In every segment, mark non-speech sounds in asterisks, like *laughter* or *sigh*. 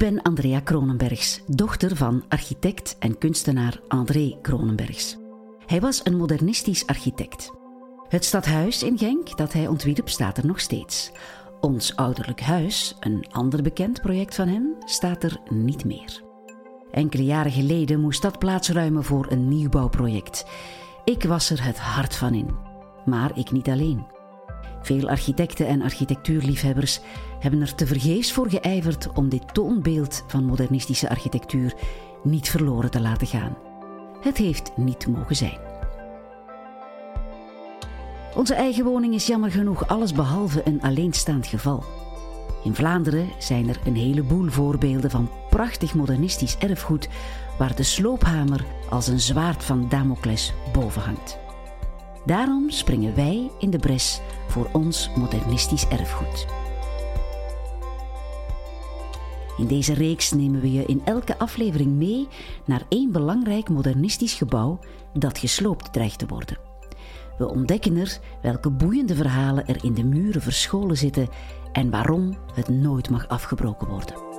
ben Andrea Kronenbergs, dochter van architect en kunstenaar André Kronenbergs. Hij was een modernistisch architect. Het stadhuis in Genk dat hij ontwierp staat er nog steeds. Ons ouderlijk huis, een ander bekend project van hem, staat er niet meer. Enkele jaren geleden moest dat plaatsruimen voor een nieuwbouwproject. Ik was er het hart van in. Maar ik niet alleen. Veel architecten en architectuurliefhebbers hebben er tevergeefs voor geijverd om dit toonbeeld van modernistische architectuur niet verloren te laten gaan. Het heeft niet mogen zijn. Onze eigen woning is jammer genoeg alles behalve een alleenstaand geval. In Vlaanderen zijn er een heleboel voorbeelden van prachtig modernistisch erfgoed waar de sloophamer als een zwaard van Damocles boven hangt. Daarom springen wij in de bres voor ons modernistisch erfgoed. In deze reeks nemen we je in elke aflevering mee naar één belangrijk modernistisch gebouw dat gesloopt dreigt te worden. We ontdekken er welke boeiende verhalen er in de muren verscholen zitten en waarom het nooit mag afgebroken worden.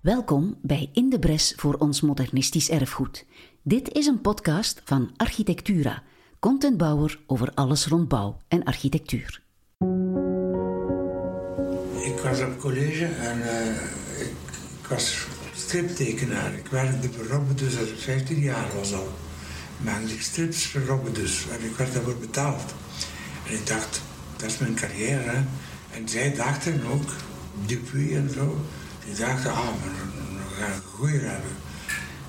Welkom bij In de Bres voor ons modernistisch erfgoed. Dit is een podcast van Architectura, contentbouwer over alles rond bouw en architectuur. Ik was op college en uh, ik, was striptekenaar. Ik werkte bij Robbe dus als ik 15 jaar was al. Maakte ik strips voor dus en ik werd daarvoor betaald. En ik dacht, dat is mijn carrière. En zij dachten ook, Dupuy en zo, die dachten, ah, we gaan een goeie hebben.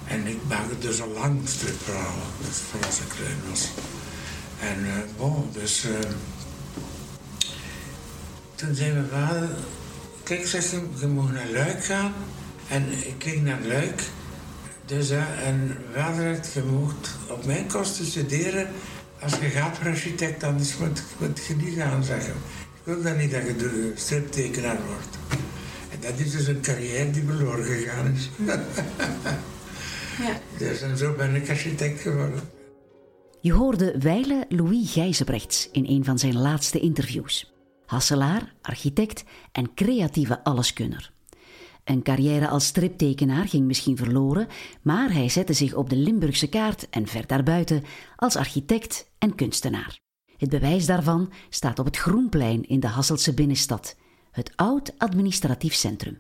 En ik maakte dus al lang stripverhalen, dus voor als ik klein. En uh, dus toen zei mijn vader, kijk, zegt je, je moet naar Luik gaan. En ik ging naar Luik. Dus, uh, en vader heeft, je moet op mijn kosten studeren. Als je gaat voor architect, dan moet, moet je niet gaan zeggen. Ik wil dan niet dat je striptekenaar wordt. Dat is dus een carrière die verloren gegaan is. ja. *laughs* Dus en zo ben ik architect geworden. Je hoorde Weile Louis Gijzebrechts in een van zijn laatste interviews. Hasselaar, architect en creatieve alleskunner. Een carrière als striptekenaar ging misschien verloren, maar hij zette zich op de Limburgse kaart en ver daarbuiten als architect en kunstenaar. Het bewijs daarvan staat op het Groenplein in de Hasseltse binnenstad, het oud administratief centrum.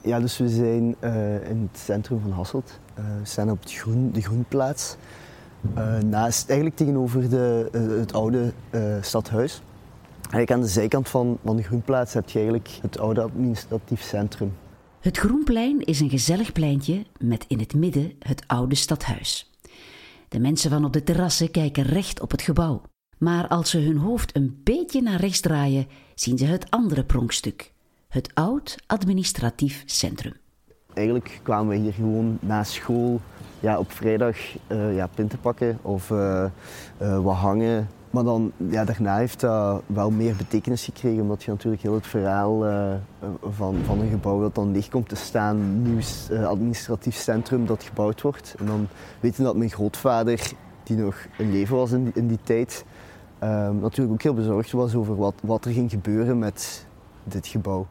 Ja, dus we zijn uh, in het centrum van Hasselt. Uh, we staan op het groen, de Groenplaats. Uh, naast, eigenlijk tegenover de, het oude stadhuis. Eigenlijk aan de zijkant van, van de Groenplaats heb je eigenlijk het oude administratief centrum. Het Groenplein is een gezellig pleintje met in het midden het oude stadhuis. De mensen van op de terrassen kijken recht op het gebouw. Maar als ze hun hoofd een beetje naar rechts draaien, zien ze het andere pronkstuk, het oud administratief centrum. Eigenlijk kwamen we hier gewoon na school ja, op vrijdag uh, ja, pinten pakken of uh, uh, wat hangen. Maar dan, ja, daarna heeft dat wel meer betekenis gekregen, omdat je natuurlijk heel het verhaal van, van een gebouw dat dan leeg komt te staan, nieuw administratief centrum dat gebouwd wordt. En dan weten dat mijn grootvader, die nog in leven was in in die tijd, natuurlijk ook heel bezorgd was over wat, wat er ging gebeuren met dit gebouw.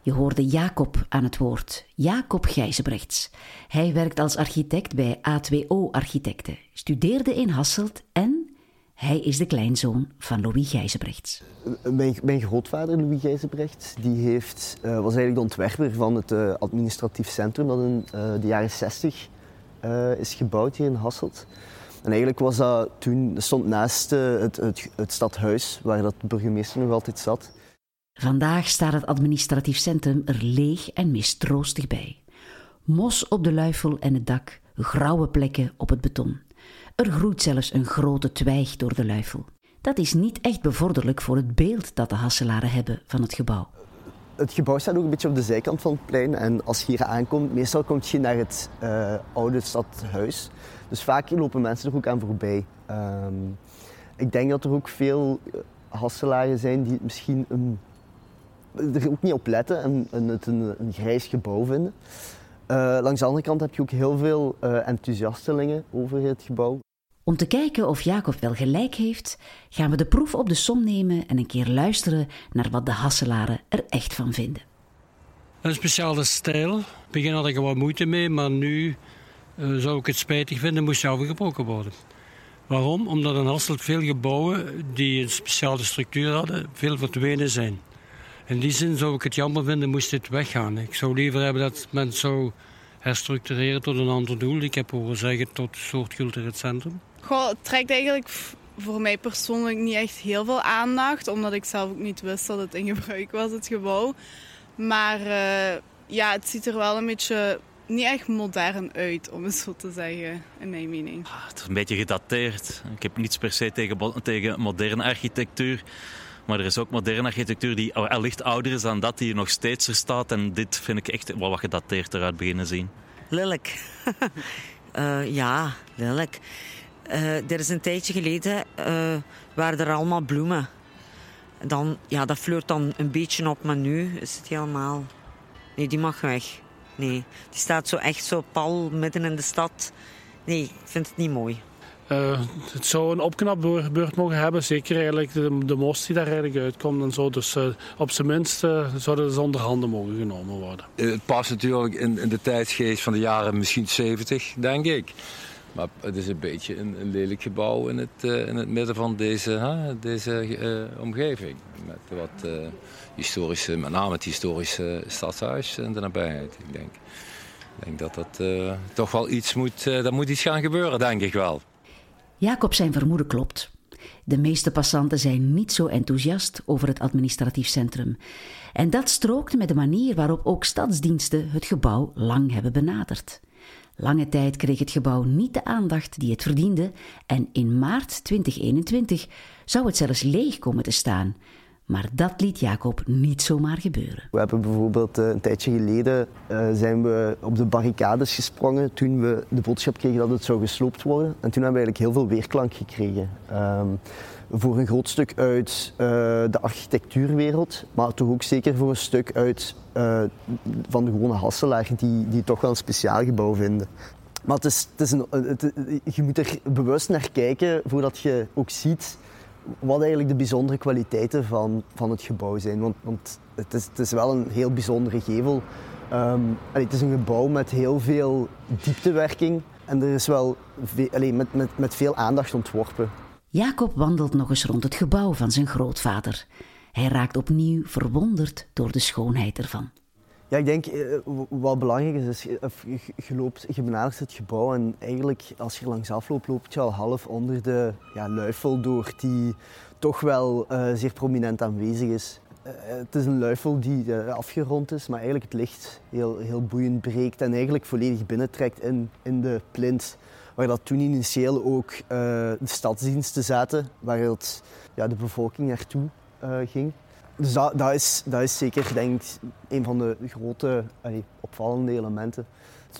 Je hoorde Jacob aan het woord, Jacob Gijzebrechts. Hij werkt als architect bij A2O Architecten, studeerde in Hasselt en hij is de kleinzoon van Louis Gijzebrechts. Mijn, mijn grootvader Louis Gijzebrechts die heeft, uh, was eigenlijk de ontwerper van het uh, administratief centrum dat in uh, de jaren 60 is gebouwd hier in Hasselt. En eigenlijk was dat toen, stond naast het, het, het stadhuis waar dat burgemeester nog altijd zat. Vandaag staat het administratief centrum er leeg en mistroostig bij. Mos op de luifel en het dak, grauwe plekken op het beton. Er groeit zelfs een grote twijg door de luifel. Dat is niet echt bevorderlijk voor het beeld dat de Hasselaren hebben van het gebouw. Het gebouw staat ook een beetje op de zijkant van het plein. En als je hier aankomt, meestal kom je naar het uh, oude stadhuis. Dus vaak lopen mensen er ook aan voorbij. Um, ik denk dat er ook veel Hasselaren zijn die misschien een er ook niet op letten en, het een, een, grijs gebouw vinden. Uh, langs de andere kant heb je ook heel veel enthousiastelingen over het gebouw. Om te kijken of Jacob wel gelijk heeft, gaan we de proef op de som nemen en een keer luisteren naar wat de Hasselaren er echt van vinden. Een speciale stijl. In het begin had ik er wat moeite mee, maar nu uh, zou ik het spijtig vinden, moest hij afgebroken worden. Waarom? Omdat in Hasselt veel gebouwen die een speciale structuur hadden, veel verdwenen zijn. In die zin zou ik het jammer vinden, moest dit weggaan. Ik zou liever hebben dat men zou herstructureren tot een ander doel. Ik heb horen zeggen tot een soort cultureel centrum. Goh, het trekt eigenlijk voor mij persoonlijk niet echt heel veel aandacht. Omdat ik zelf ook niet wist dat het in gebruik was, het gebouw. Maar uh, ja, het ziet er wel een beetje niet echt modern uit, om het zo te zeggen, in mijn mening. Ah, het is een beetje gedateerd. Ik heb niets per se tegen, tegen moderne architectuur. Maar er is ook moderne architectuur die allicht ouder is dan dat, die nog steeds er staat. En dit vind ik echt wel wat gedateerd eruit beginnen zien. Lelijk. uh, *laughs* ja, lelijk. Uh, er is een tijdje geleden uh, waren er allemaal bloemen. Dan, ja, dat fleurt dan een beetje op, maar nu is het helemaal... Nee, die mag weg. Nee, die staat zo echt zo pal midden in de stad. Nee, ik vind het niet mooi. Uh, het zou een opknapbeurt mogen hebben. Zeker eigenlijk de, de mos die daar eigenlijk uitkomt en zo. Dus uh, op zijn minst uh, zouden ze onder handen mogen genomen worden. Het past natuurlijk in, in, de tijdsgeest van de jaren misschien 70, denk ik. Maar het is een beetje een, lelijk gebouw in het, in het midden van deze, deze omgeving. Met wat historische, met name het historische stadhuis in de nabijheid. Ik denk, ik denk dat dat toch wel iets moet, dat moet iets gaan gebeuren, denk ik wel. Jacob zijn vermoeden klopt. De meeste passanten zijn niet zo enthousiast over het administratief centrum. En dat strookt met de manier waarop ook stadsdiensten het gebouw lang hebben benaderd. Lange tijd kreeg het gebouw niet de aandacht die het verdiende en in maart 2021 zou het zelfs leeg komen te staan. Maar dat liet Jacob niet zomaar gebeuren. We hebben bijvoorbeeld uh, een tijdje geleden uh, zijn we op de barricades gesprongen toen we de boodschap kregen dat het zou gesloopt worden. En toen hebben we eigenlijk heel veel weerklank gekregen. Um, voor een groot stuk uit uh, de architectuurwereld, maar toch ook zeker voor een stuk uit van de gewone Hasselaar, die, die toch wel een speciaal gebouw vinden. Maar het is, het is een, het, je moet er bewust naar kijken voordat je ook ziet wat eigenlijk de bijzondere kwaliteiten van, van het gebouw zijn. Want, want het, is, het is wel een heel bijzondere gevel. Um, het is een gebouw met heel veel dieptewerking en er is wel allee, met, met, met veel aandacht ontworpen. Jacob wandelt nog eens rond het gebouw van zijn grootvader. Hij raakt opnieuw verwonderd door de schoonheid ervan. Ja, ik denk eh, wat belangrijk is, is je, je, loopt, je benadert het gebouw en eigenlijk als je langs afloopt, loopt je al half onder de ja, luifel door die toch wel uh, zeer prominent aanwezig is. Het is een luifel die afgerond is, maar eigenlijk het licht heel, heel boeiend breekt en eigenlijk volledig binnentrekt in, in de plint. Waar dat toen initieel ook de stadsdiensten zaten, waar het, ja, de bevolking naartoe ging. Dus dat, dat, is, dat is zeker denk een van de grote opvallende elementen.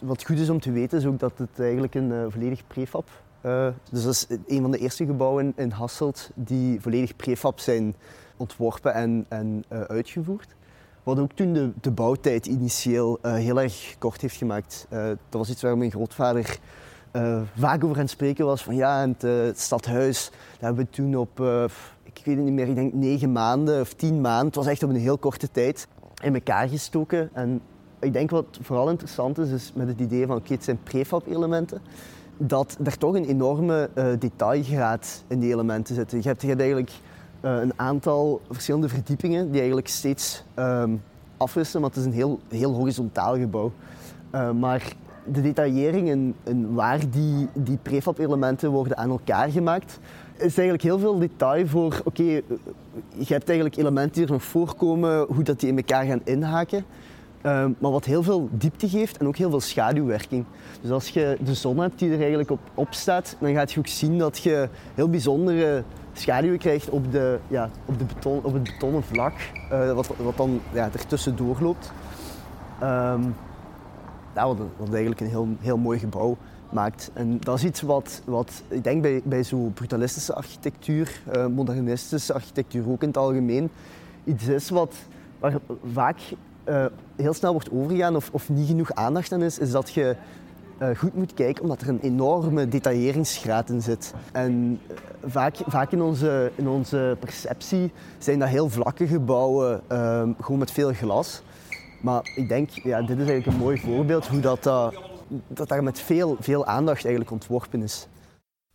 Wat goed is om te weten is ook dat het eigenlijk een uh, volledig prefab uh, dus dat is een van de eerste gebouwen in Hasselt die volledig prefab zijn ontworpen en, en uitgevoerd. Wat ook toen de, de bouwtijd initieel heel erg kort heeft gemaakt. dat was iets waar mijn grootvader vaak over aan het spreken was. Van ja, het, het stadhuis, dat hebben we toen op ik weet het niet meer, ik denk negen maanden of tien maanden. Het was echt op een heel korte tijd in elkaar gestoken. En ik denk wat vooral interessant is, is met het idee van oké, het zijn prefab elementen, dat er toch een enorme detailgraad in die elementen zit. Je hebt, je hebt eigenlijk een aantal verschillende verdiepingen die eigenlijk steeds um, afwisselen, want het is een heel, heel horizontaal gebouw. Maar de detaillering en, waar die, die prefab elementen worden aan elkaar gemaakt, is eigenlijk heel veel detail voor, oké, okay, je hebt eigenlijk elementen die er voorkomen, hoe dat die in elkaar gaan inhaken. Um, maar wat heel veel diepte geeft en ook heel veel schaduwwerking. Dus als je de zon hebt die er eigenlijk op, op staat, dan gaat je ook zien dat je heel bijzondere schaduwen krijgt op, de, ja, op, de beton, op het betonnen vlak, uh, wat, wat dan ja, ertussendoor loopt. Um, ja, wat, eigenlijk een heel, heel mooi gebouw maakt. En dat is iets wat, wat ik denk bij, bij zo'n brutalistische architectuur, uh, modernistische architectuur ook in het algemeen, iets is wat, waar vaak uh, heel snel wordt overgegaan of, of niet genoeg aandacht aan is, is dat je eh, goed moet kijken, omdat er een enorme detailleringsgraad in zit. En eh, vaak, vaak in, onze, in onze perceptie zijn dat heel vlakke gebouwen, ehm, gewoon met veel glas. Maar ik denk, ja, dit is eigenlijk een mooi voorbeeld hoe dat, dat, dat daar met veel, veel aandacht eigenlijk ontworpen is.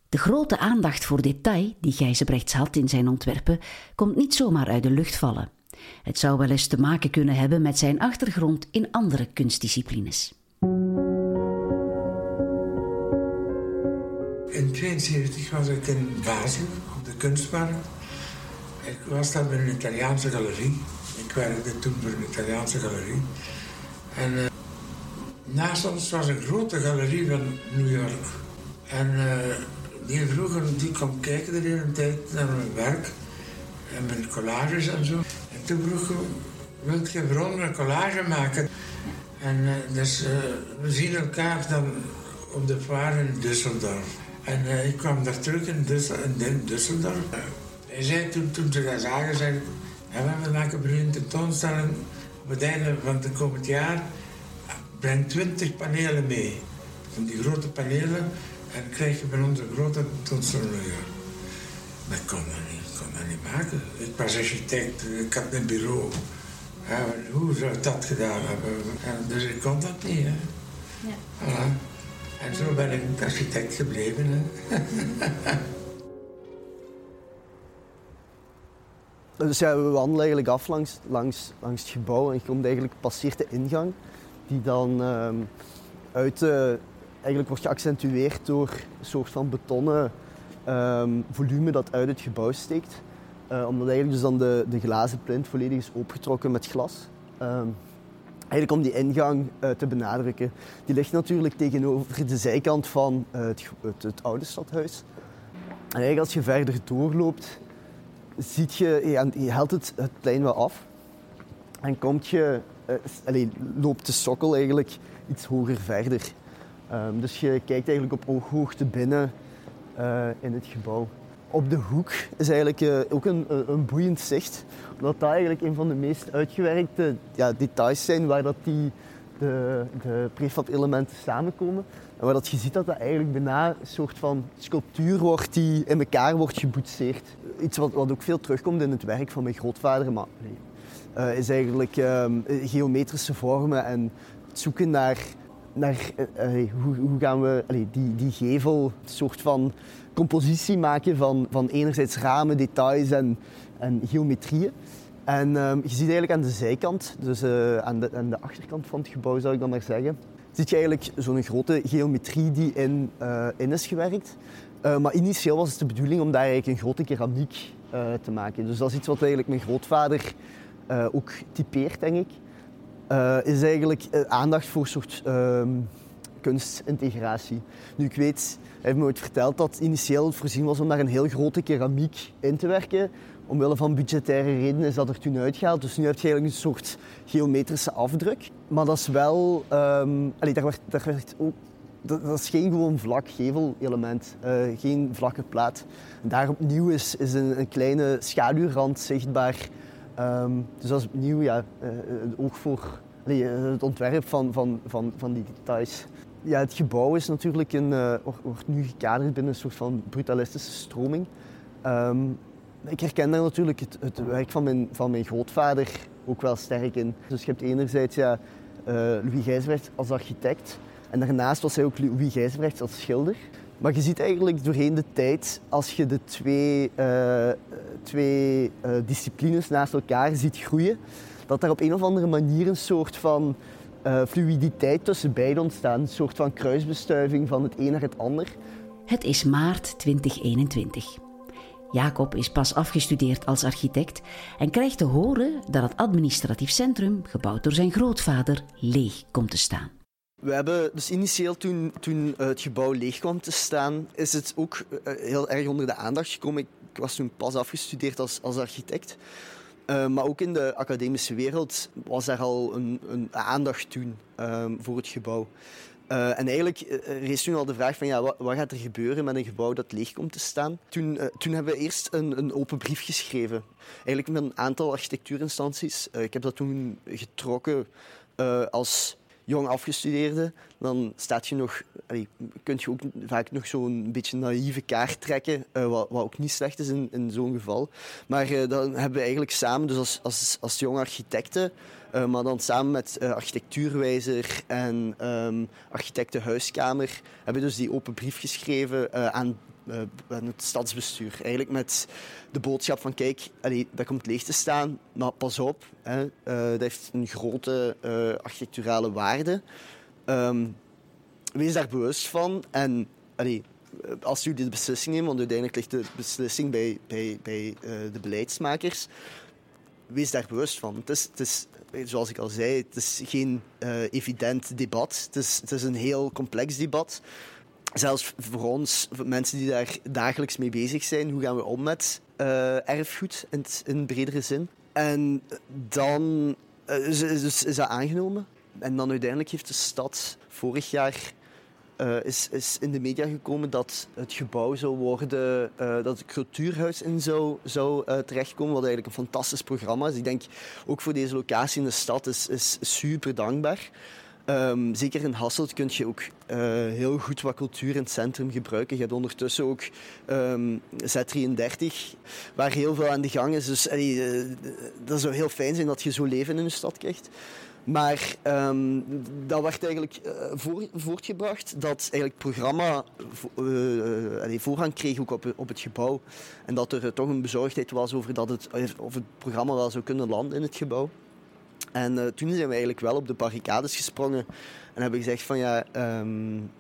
De grote aandacht voor detail die Gijzebrechts had in zijn ontwerpen komt niet zomaar uit de lucht vallen. Het zou wel eens te maken kunnen hebben met zijn achtergrond in andere kunstdisciplines. In 1972 was ik in Basel op de kunstmarkt. Ik was daar bij een Italiaanse galerie. Ik werkte toen voor een Italiaanse galerie. En uh, naast ons was een grote galerie van New York. En uh, die vroegen, die kwam kijken de tijd naar mijn werk en mijn collages en zo. En toen vroeg ik, wil je voor een collage maken? En uh, dus we zien elkaar dan op de vaart in Düsseldorf. En ik kwam daar terug in, Düsseldorf. Hij zei toen, toen ze dat zagen, zei ja, we maken voor een tentoonstelling op het einde van het komend jaar. Breng twintig panelen mee. Van die grote panelen. En krijg je van ons een grote tentoonstelling. Ik kon dat niet, kon dat niet maken. Ik was architect, ik had een bureau. Ja, hoe zou ik dat gedaan hebben? En dus ik kon dat niet. Hè. Ja. Voilà. En zo ben ik architect gebleven. Hè. *laughs* Dus ja, we wandelen eigenlijk af langs, langs, langs het gebouw en je komt eigenlijk, passeert de ingang die dan uh, uit, eigenlijk wordt geaccentueerd door een soort van betonnen um, volume dat uit het gebouw steekt. Uh, omdat eigenlijk dus dan de, de glazen plint volledig is opgetrokken met glas. Um, eigenlijk om die ingang uh, te benadrukken. Die ligt natuurlijk tegenover de zijkant van uh, het, het, het, oude stadhuis. En eigenlijk als je verder doorloopt, ziet je, je helpt het, het plein wel af. En komt je, uh, loopt de sokkel eigenlijk iets hoger verder. Um, dus je kijkt eigenlijk op ooghoogte binnen in het gebouw op de hoek is eigenlijk uh, ook een, een, boeiend zicht. Omdat dat eigenlijk een van de meest uitgewerkte ja, details zijn waar dat die, de, de prefab-elementen samenkomen. En waar dat je ziet dat dat eigenlijk bijna een soort van sculptuur wordt die in elkaar wordt geboetseerd. Iets wat, wat ook veel terugkomt in het werk van mijn grootvader. Maar uh, is eigenlijk um, geometrische vormen en het zoeken naar, naar uh, hoe, gaan we die, die gevel, een soort van compositie maken van, van enerzijds ramen, details en, en geometrieën. En um, je ziet eigenlijk aan de zijkant, dus uh, aan, de, de achterkant van het gebouw zou ik dan maar zeggen, zie je eigenlijk zo'n grote geometrie die in, uh, in is gewerkt. Uh, maar initieel was het de bedoeling om daar eigenlijk een grote keramiek te maken. Dus dat is iets wat eigenlijk mijn grootvader ook typeert, denk ik. is eigenlijk aandacht voor een soort ehm, kunstintegratie. Nu, ik weet, hij heeft me ooit verteld dat initieel voorzien was om daar een heel grote keramiek in te werken. Omwille van budgettaire redenen is dat er toen uitgehaald. Dus nu heb je eigenlijk een soort geometrische afdruk. Maar dat is wel... Um, daar werd, daar dat, is geen gewoon vlak gevelelement, uh, geen vlakke plaat. Daar opnieuw is, is een, kleine schaduwrand zichtbaar. Um, dus dat is opnieuw ja, uh, het oog voor het ontwerp van, van, van, van die details ja, het gebouw is natuurlijk een, uh, wordt nu gekaderd binnen een soort van brutalistische stroming. Um, ik herken daar natuurlijk het, het, werk van mijn, van mijn grootvader ook wel sterk in. Dus je hebt enerzijds ja, uh, Louis Gijsbrecht als architect en daarnaast was hij ook Louis Gijsbrecht als schilder. Maar je ziet eigenlijk doorheen de tijd, als je de twee, uh, twee disciplines naast elkaar ziet groeien, dat daar op een of andere manier een soort van fluiditeit tussen beiden ontstaan. Een soort van kruisbestuiving van het een naar het ander. Het is maart 2021. Jacob is pas afgestudeerd als architect en krijgt te horen dat het administratief centrum, gebouwd door zijn grootvader, leeg komt te staan. We hebben dus initieel toen, toen het gebouw leeg kwam te staan, is het ook eh, heel erg onder de aandacht gekomen. Ik was toen pas afgestudeerd als, als architect. Maar ook in de academische wereld was er al een, een aandacht toen um, voor het gebouw. Uh, en eigenlijk uh, rees toen al de vraag van ja, wat, wat, gaat er gebeuren met een gebouw dat leeg komt te staan. Toen, toen hebben we eerst een, een, open brief geschreven. Eigenlijk met een aantal architectuurinstanties. ik heb dat toen getrokken als jong afgestudeerde dan staat je nog, kun je ook vaak nog zo'n beetje naïeve kaart trekken, uh, wat, wat, ook niet slecht is in, zo'n geval. Maar uh, dan hebben we eigenlijk samen, dus als, als, als jonge architecten, uh, maar dan samen met architectuurwijzer en um, architectenhuiskamer, hebben we dus die open brief geschreven aan uh, het stadsbestuur. Eigenlijk met de boodschap van kijk, allee, dat komt leeg te staan, maar pas op, hè, uh, dat heeft een grote uh, architecturale waarde. Um, wees daar bewust van en als jullie de beslissing nemen, want uiteindelijk ligt de beslissing bij, bij, bij de beleidsmakers, wees daar bewust van. Het is zoals ik al zei, het is geen evident debat. Het is, het is een heel complex debat zelfs voor ons, mensen die daar dagelijks mee bezig zijn, hoe gaan we om met uh, erfgoed in, in bredere zin? En dan uh, is, dat aangenomen. En dan uiteindelijk heeft de stad vorig jaar uh, is, is in de media gekomen dat het gebouw zou worden, dat het cultuurhuis in zou, zou terechtkomen, wat eigenlijk een fantastisch programma is. Ik denk ook voor deze locatie in de stad is, is super dankbaar. Um, zeker in Hasselt kun je ook uh, heel goed wat cultuur in het centrum gebruiken. Je hebt ondertussen ook um, Z33, waar heel veel aan de gang is. Dus allee, uh, dat zou heel fijn zijn dat je zo leven in een stad krijgt. Maar um, dat werd eigenlijk voor, voortgebracht dat eigenlijk het programma uh, voorrang kreeg ook op, op het gebouw. En dat er toch een bezorgdheid was over dat het, of het programma wel zou kunnen landen in het gebouw. En uh, toen zijn we eigenlijk wel op de barricades gesprongen en hebben gezegd van ja, um,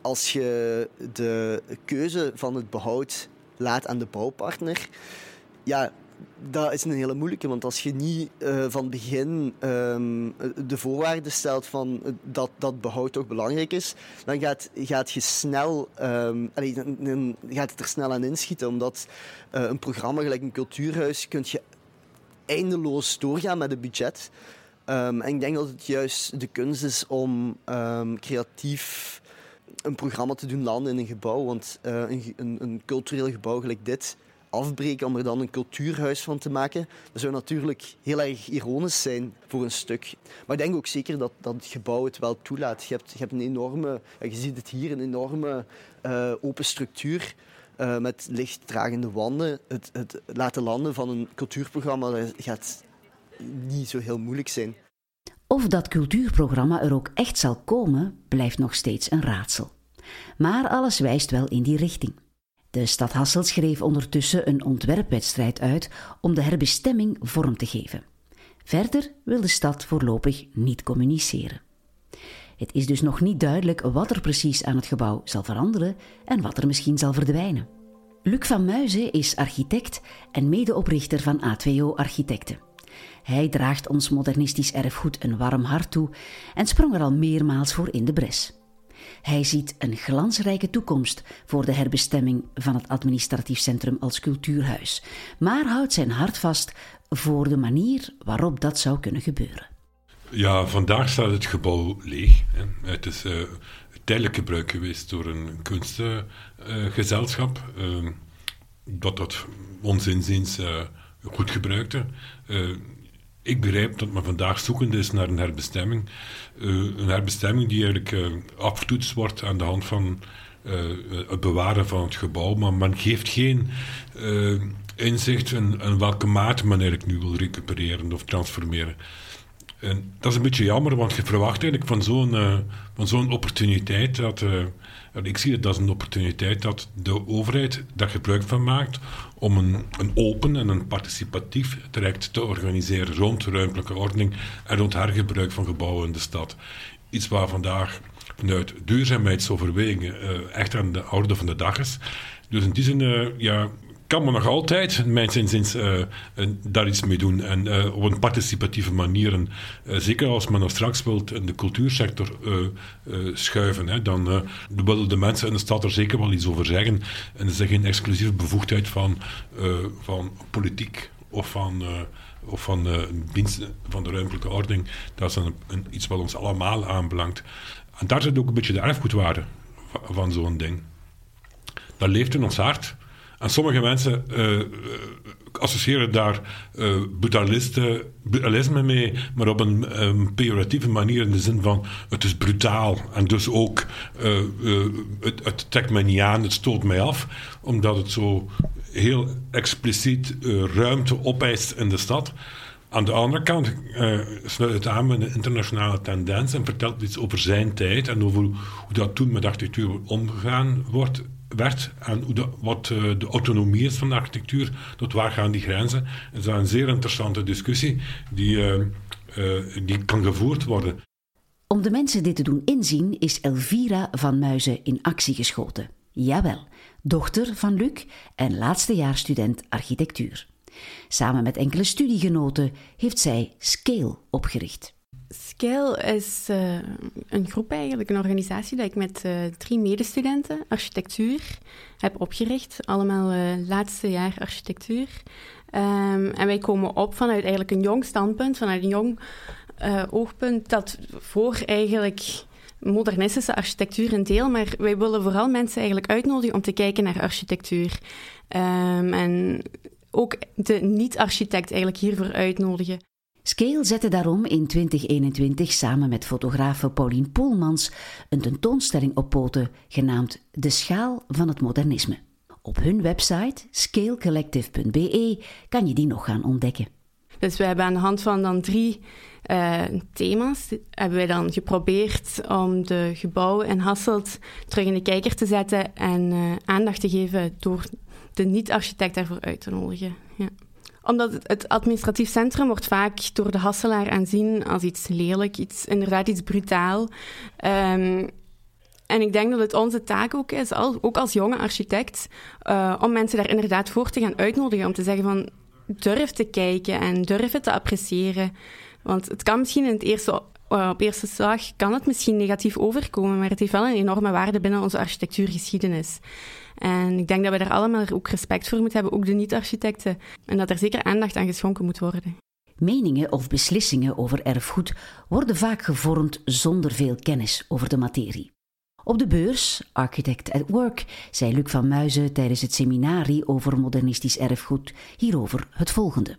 als je de keuze van het behoud laat aan de bouwpartner, ja, dat is een hele moeilijke. Want als je niet uh, van begin um, de voorwaarden stelt van dat, dat behoud toch belangrijk is, dan gaat, gaat je snel, allee, dan, gaat het er snel aan inschieten. Omdat uh, een programma gelijk een cultuurhuis kun je eindeloos doorgaan met het budget. Um, en ik denk dat het juist de kunst is om um, creatief een programma te doen landen in een gebouw. Want uh, een, een, een, cultureel gebouw gelijk dit afbreken om er dan een cultuurhuis van te maken, dat zou natuurlijk heel erg ironisch zijn voor een stuk. Maar ik denk ook zeker dat, dat het gebouw het wel toelaat. Je hebt, je hebt een enorme, je ziet het hier, een enorme uh, open structuur. Uh, met lichtdragende wanden. Het, het, laten landen van een cultuurprogramma gaat niet zo heel moeilijk zijn. Of dat cultuurprogramma er ook echt zal komen, blijft nog steeds een raadsel. Maar alles wijst wel in die richting. De stad Hasselt schreef ondertussen een ontwerpwedstrijd uit om de herbestemming vorm te geven. Verder wil de stad voorlopig niet communiceren. Het is dus nog niet duidelijk wat er precies aan het gebouw zal veranderen en wat er misschien zal verdwijnen. Luc van Muizen is architect en medeoprichter van A2O Architecten. Hij draagt ons modernistisch erfgoed een warm hart toe en sprong er al meermaals voor in de bres. Hij ziet een glansrijke toekomst voor de herbestemming van het administratief centrum als cultuurhuis, maar houdt zijn hart vast voor de manier waarop dat zou kunnen gebeuren. Ja, vandaag staat het gebouw leeg. Het is uh, tijdelijk gebruik geweest door een kunstgezelschap, uh, dat dat ons inziens goed gebruikte. ik begrijp dat men vandaag zoekende is naar een herbestemming. een herbestemming die eigenlijk afgetoetst wordt aan de hand van het bewaren van het gebouw, maar men geeft geen inzicht in, in welke mate men eigenlijk nu wil recupereren of transformeren. En dat is een beetje jammer, want je verwacht eigenlijk van zo'n uh, van zo'n opportuniteit dat. Uh, ik zie het als een opportuniteit dat de overheid daar gebruik van maakt om een, een open en een participatief traject te organiseren rond ruimtelijke ordening en rond hergebruik van gebouwen in de stad. Iets waar vandaag vanuit duurzaamheidsoverwegingen uh, echt aan de orde van de dag is. Dus in die zin ja, kan men nog altijd, mijn zinzins, uh, daar iets mee doen. En uh, op een participatieve manier. En, uh, zeker als men nog straks wilt in de cultuursector schuiven, hè, dan willen de mensen in de stad er zeker wel iets over zeggen. En is geen exclusieve bevoegdheid van, van politiek of van of van uh, diensten van de ruimtelijke ordening. Dat is een, een, iets wat ons allemaal aanbelangt. En daar zit ook een beetje de erfgoedwaarde van, van zo'n ding. Dat leeft in ons hart. En sommige mensen uh, associëren daar uh, brutalisme mee, maar op een um, pejoratieve manier in de zin van het is brutaal en dus ook uh, het, het trekt niet aan, het stoot mij af, omdat het zo heel expliciet ruimte opeist in de stad. Aan de andere kant sluit het aan met een internationale tendens en vertelt iets over zijn tijd en over hoe dat toen met architectuur omgegaan wordt, werd en de, wat uh, de autonomie is van de architectuur, tot waar gaan die grenzen. Dat is een zeer interessante discussie die, uh, die kan gevoerd worden. Om de mensen dit te doen inzien is Elvira van Muizen in actie geschoten. Jawel, dochter van Luc en laatstejaarsstudent architectuur. Samen met enkele studiegenoten heeft zij Scale opgericht. Scale is uh, een groep eigenlijk, een organisatie dat ik met uh, drie medestudenten architectuur heb opgericht. Allemaal uh, laatste jaar architectuur. Um, en wij komen op vanuit eigenlijk een jong standpunt, vanuit een jong oogpunt dat voor eigenlijk modernistische architectuur een deel, maar wij willen vooral mensen eigenlijk uitnodigen om te kijken naar architectuur. Um, en ook de niet-architect eigenlijk hiervoor uitnodigen. Scale zette daarom in 2021 samen met fotografe Paulien Poelmans een tentoonstelling op poten genaamd De Schaal van het Modernisme. Op hun website scalecollective.be kan je die nog gaan ontdekken. Dus we hebben aan de hand van dan drie uh, thema's hebben wij dan geprobeerd om de gebouwen in Hasselt terug in de kijker te zetten en uh, aandacht te geven door de niet-architect daarvoor uit te nodigen. Ja. Omdat het, administratief centrum wordt vaak door de Hasselaar aanzien als iets lelijk, iets, inderdaad iets brutaal. Um, en ik denk dat het onze taak ook is, ook als jonge architect, uh, om mensen daar inderdaad voor te gaan uitnodigen. Om te zeggen van, durf te kijken en durf het te appreciëren. Want het kan misschien in het eerste, uh, op eerste slag, kan het misschien negatief overkomen, maar het heeft wel een enorme waarde binnen onze architectuurgeschiedenis. En ik denk dat we daar allemaal ook respect voor moeten hebben, ook de niet-architecten. En dat er zeker aandacht aan geschonken moet worden. Meningen of beslissingen over erfgoed worden vaak gevormd zonder veel kennis over de materie. Op de beurs, Architect at Work, zei Luc van Muizen tijdens het seminarie over modernistisch erfgoed hierover het volgende.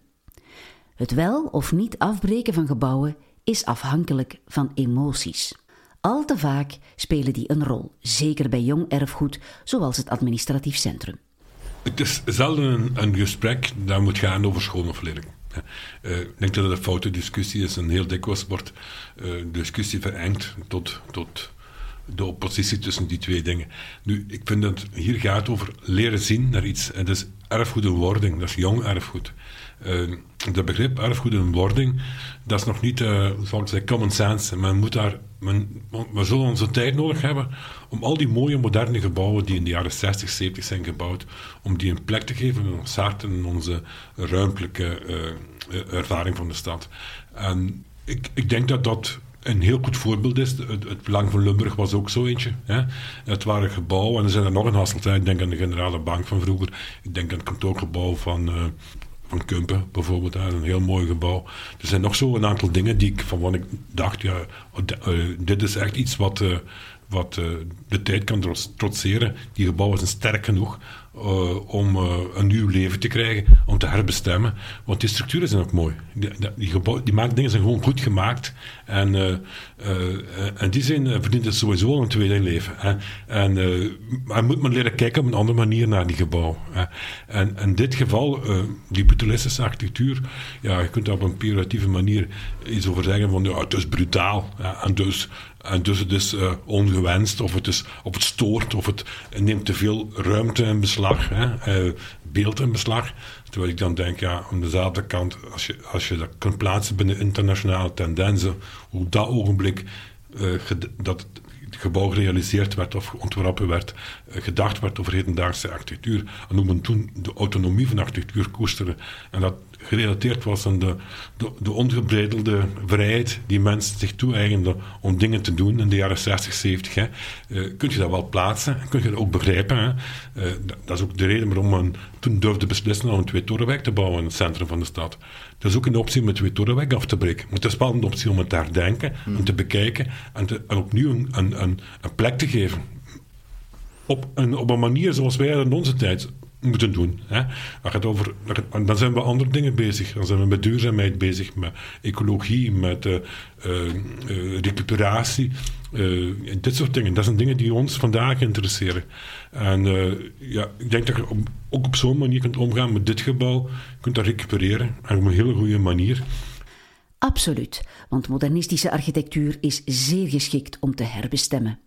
Het wel of niet afbreken van gebouwen is afhankelijk van emoties. Al te vaak spelen die een rol, zeker bij jong erfgoed, zoals het administratief centrum. Het is zelden een, gesprek dat moet gaan over schoon of lelijk. Uh, ik denk dat het een foute discussie is en heel dikwijls wordt uh, discussie verengd tot, tot de oppositie tussen die twee dingen. Nu, ik vind dat hier gaat over leren zien naar iets. En dat is wording, dat is jong erfgoed. Uh, dat begrip erfgoed en wording, dat is nog niet, uh, ik zeggen, common sense. Men moet daar, men, we zullen onze tijd nodig hebben om al die mooie moderne gebouwen die in de jaren 60, 70 zijn gebouwd, om die een plek te geven in ons hart in onze ruimtelijke uh, ervaring van de stad. En ik, ik denk dat dat een heel goed voorbeeld is. Het, het Belang van Limburg was ook zo eentje. Hè. Het waren gebouwen, en er zijn er nog een Hasselt. Ik denk aan de Generale Bank van vroeger. Ik denk aan het kantoorgebouw van, uh, van Kumpen bijvoorbeeld. Een heel mooi gebouw. Er zijn nog zo een aantal dingen die ik, van wat ik dacht, ja, uh, dit is echt iets wat, uh, wat de tijd kan trotseren. Die gebouwen zijn sterk genoeg uh, om uh, een nieuw leven te krijgen, om te herbestemmen. Want die structuren zijn ook mooi. Die, die, gebouw, die dingen zijn gewoon goed gemaakt. En, uh, en die zijn verdient het sowieso een tweede leven. En maar moet maar leren kijken op een andere manier naar die gebouw. En in dit geval, die brutalistische architectuur, ja, je kunt daar op een pejoratieve manier iets over zeggen van ja, het is brutaal. En dus en dus het is uh, ongewenst, of het, is, of het stoort, of het neemt te veel ruimte in beslag, hè, uh, beeld in beslag. Terwijl ik dan denk, ja, aan dezelfde kant, als je, als je dat kunt plaatsen binnen internationale tendensen, hoe dat ogenblik uh, dat het gebouw gerealiseerd werd of ontworpen werd, gedacht werd over hedendaagse architectuur. En hoe men toen de autonomie van architectuur koesterde. En dat gerelateerd was aan de, de, de ongebreidelde vrijheid die mensen zich toe-eigenden om dingen te doen in de jaren 60, 70. Hè. Uh, kun je dat wel plaatsen en kun je dat ook begrijpen. Hè. Uh, dat is ook de reden waarom men toen durfde beslissen om een twee-torenwijk te bouwen in het centrum van de stad. Dat is ook een optie om een twee-torenwijk af te breken. Maar het is wel een optie om het te herdenken en te bekijken en, opnieuw een, een, een, plek te geven. Op een, op een manier zoals wij in onze tijd moeten doen. Hè. Gaat over, dan zijn we andere dingen bezig. Dan zijn we met duurzaamheid bezig, met ecologie, met uh, uh, recuperatie. en dit soort dingen. Dat zijn dingen die ons vandaag interesseren. En ja, ik denk dat je ook op zo'n manier kunt omgaan met dit gebouw. Je kunt dat recupereren en op een hele goede manier. Absoluut, want modernistische architectuur is zeer geschikt om te herbestemmen.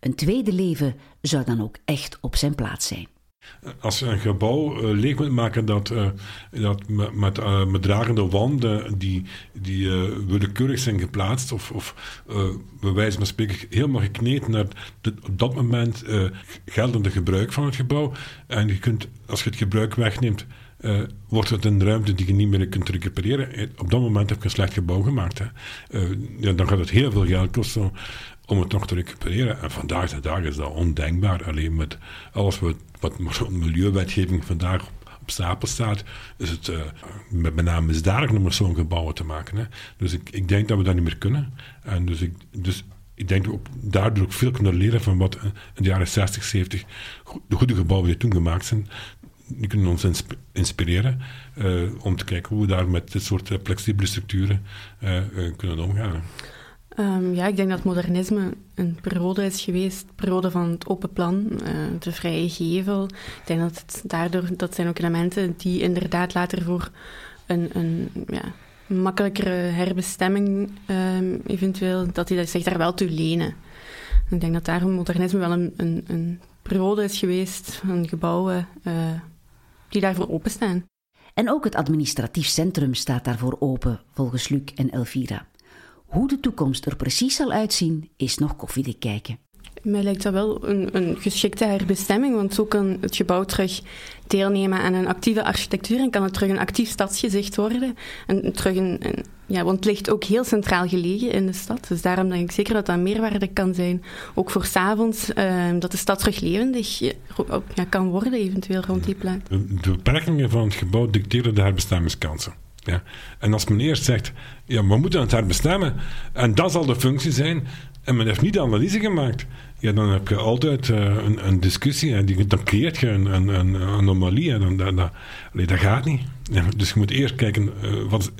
Een tweede leven zou dan ook echt op zijn plaats zijn. Als je een gebouw uh, leeg moet maken dat, uh, dat met, met, uh, met, dragende wanden die, die willekeurig zijn geplaatst, of, of bij wijze van spreken helemaal gekneed naar op dat moment geldende gebruik van het gebouw. En je kunt, als je het gebruik wegneemt, wordt het een ruimte die je niet meer kunt recupereren. Op dat moment heb je een slecht gebouw gemaakt. Hè. dan gaat het heel veel geld kosten om het nog te recupereren. En vandaag de dag is dat ondenkbaar. Alleen met alles wat, wat *laughs* milieuwetgeving vandaag op stapel staat, is het uh, met, name misdadig om zo'n gebouwen te maken. Hè. Dus ik, ik denk dat we dat niet meer kunnen. En dus ik, dus ik denk dat we ook daardoor veel kunnen leren van wat in de jaren 60, 70 de goede gebouwen die toen gemaakt zijn. Die kunnen ons inspireren uh, om te kijken hoe we daar met dit soort flexibele structuren kunnen omgaan. Um, ja, ik denk dat modernisme een periode is geweest, periode van het open plan, uh, de vrije gevel. Ik denk dat het daardoor, dat zijn ook elementen die inderdaad later voor een, een ja, makkelijkere herbestemming um, eventueel, dat die zich daar wel toe lenen. Ik denk dat daarom modernisme wel een, een, een periode is geweest van gebouwen uh, die daarvoor openstaan. En ook het administratief centrum staat daarvoor open, volgens Luc en Elvira. Hoe de toekomst er precies zal uitzien, is nog koffiedik kijken. Mij lijkt dat wel een, een, geschikte herbestemming, want zo kan het gebouw terug deelnemen aan een actieve architectuur en kan het terug een actief stadsgezicht worden. En terug een, ja, want het ligt ook heel centraal gelegen in de stad. Dus daarom denk ik zeker dat dat meerwaarde kan zijn. Ook voor s'avonds, uh, dat de stad terug levendig ja, kan worden, eventueel rond die plaats. De beperkingen van het gebouw dicteren de herbestemmingskansen. En als men eerst zegt, ja, we moeten het herbestemmen en dat zal de functie zijn, en men heeft niet de analyse gemaakt, ja, dan heb je altijd uh, een, een, discussie en die, dan creëert je een, een, anomalie en dan, dat, dat, dat gaat niet. Dus je moet eerst kijken, uh, wat,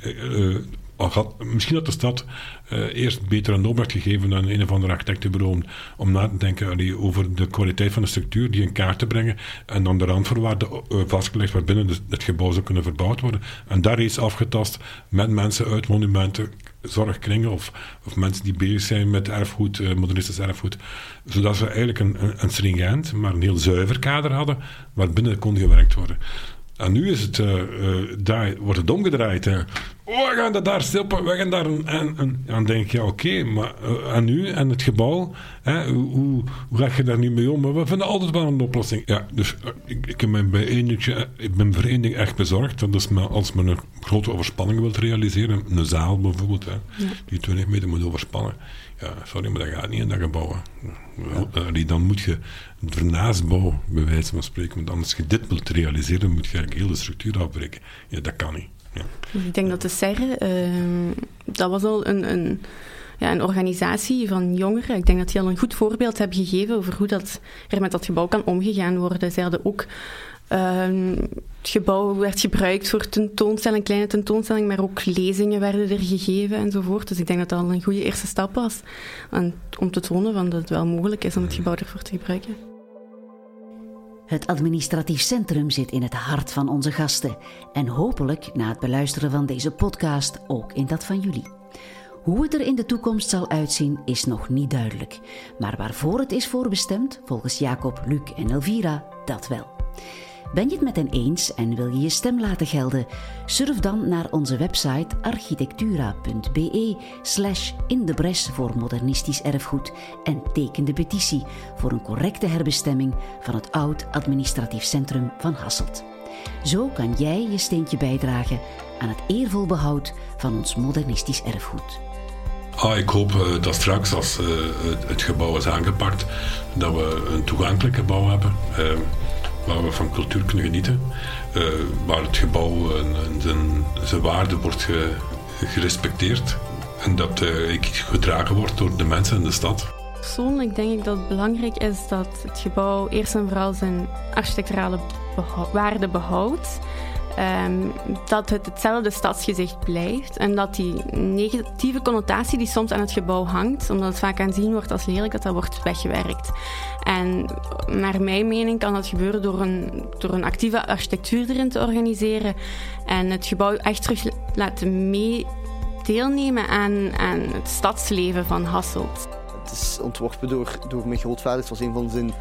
had, misschien had de stad uh, eerst beter een opdracht gegeven dan een of ander architectenbureau om, om na te denken over de kwaliteit van de structuur, die in kaart te brengen en dan de randvoorwaarden uh, vastgelegd waarbinnen dus het gebouw zou kunnen verbouwd worden. En daar is afgetast met mensen uit monumenten, zorgkringen of, of mensen die bezig zijn met erfgoed, uh, modernistisch erfgoed, zodat we eigenlijk een, een, een stringent, maar een heel zuiver kader hadden waarbinnen kon gewerkt worden. En nu is het, uh, uh, daar wordt het omgedraaid. Hè. Oh, we gaan dat daar stippen, we gaan daar een... En, en dan denk ja oké, maar uh, en nu? En het gebouw? Hè, hoe, hoe, hoe ga je daar nu mee om? Maar we vinden altijd wel een oplossing. Ja, dus ik, ik, ben bij dingetje, ik ben voor één ding echt bezorgd. Dat is als men een grote overspanning wilt realiseren, een zaal bijvoorbeeld, hè, ja. die 20 meter moet overspannen. Ja, sorry, maar dat gaat niet in dat gebouw. Dan moet je vernaasbouw, bij wijze van spreken. Want als je dit wilt realiseren, moet je eigenlijk heel de structuur afbreken. Ja, dat kan niet. Ja. Ik denk dat de Serre, uh, dat was al een, een, ja, een organisatie van jongeren. Ik denk dat die al een goed voorbeeld hebben gegeven over hoe dat er met dat gebouw kan omgegaan worden. Ze hadden ook Uh, het gebouw werd gebruikt voor tentoonstelling, kleine tentoonstelling, maar ook lezingen werden er gegeven enzovoort. Dus ik denk dat dat al een goede eerste stap was en, om te tonen dat het wel mogelijk is om het gebouw ervoor te gebruiken. Het administratief centrum zit in het hart van onze gasten en hopelijk na het beluisteren van deze podcast ook in dat van jullie. Hoe het er in de toekomst zal uitzien is nog niet duidelijk, maar waarvoor het is voorbestemd, volgens Jacob, Luc en Elvira, dat wel. Ben je het met hen eens en wil je je stem laten gelden? Surf dan naar onze website architectura.be slash in de bres voor modernistisch erfgoed en teken de petitie voor een correcte herbestemming van het oud administratief centrum van Hasselt. Zo kan jij je steentje bijdragen aan het eervol behoud van ons modernistisch erfgoed. Ah, ik hoop uh, dat straks, als uh, het gebouw is aangepakt, dat we een toegankelijk gebouw hebben. Uh, waar we van cultuur kunnen genieten. Uh, waar het gebouw en, zijn, zijn, waarde wordt gerespecteerd. En dat uh, gedragen wordt door de mensen in de stad. Persoonlijk denk ik dat het belangrijk is dat het gebouw eerst en vooral zijn architecturale waarde behoudt. Ehm, dat het hetzelfde stadsgezicht blijft en dat die negatieve connotatie die soms aan het gebouw hangt, omdat het vaak aanzien wordt als lelijk, dat dat wordt weggewerkt. En naar mijn mening kan dat gebeuren door een, door een actieve architectuur erin te organiseren en het gebouw echt terug laten mee deelnemen aan, aan het stadsleven van Hasselt. Het is ontworpen door, door mijn grootvader. Het was een van zijn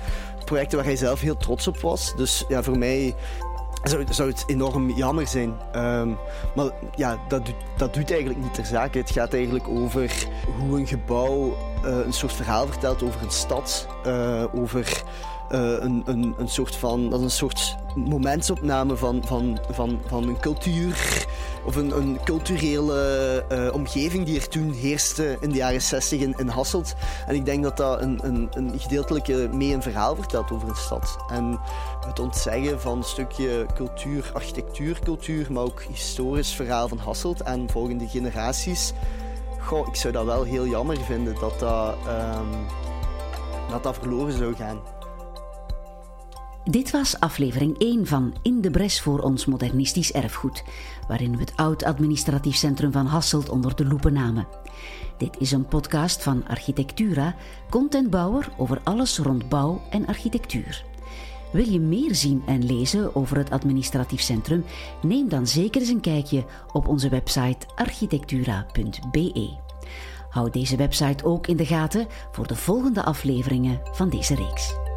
projecten waar hij zelf heel trots op was. Dus ja, voor mij zou, zou het enorm jammer zijn. Um, maar ja, dat, doet, dat doet eigenlijk niet ter zake. Het gaat eigenlijk over hoe een gebouw uh, een soort verhaal vertelt over een stad. Uh, over uh, een, een, een soort van, dat is een soort momentopname van, van, van, van een cultuur of een, culturele uh, omgeving die er toen heerste in de jaren 60 in, Hasselt. En ik denk dat dat een, een, een gedeeltelijk mee een verhaal vertelt over een stad. En het ontzeggen van een stukje cultuur, architectuurcultuur, maar ook historisch verhaal van Hasselt en volgende generaties. Goh, ik zou dat wel heel jammer vinden dat dat, um, dat, dat verloren zou gaan. Dit was aflevering 1 van In de Bres voor ons modernistisch erfgoed, waarin we het oud administratief centrum van Hasselt onder de loepen namen. Dit is een podcast van Architectura, contentbouwer over alles rond bouw en architectuur. Wil je meer zien en lezen over het administratief centrum? Neem dan zeker eens een kijkje op onze website architectura.be. Houd deze website ook in de gaten voor de volgende afleveringen van deze reeks.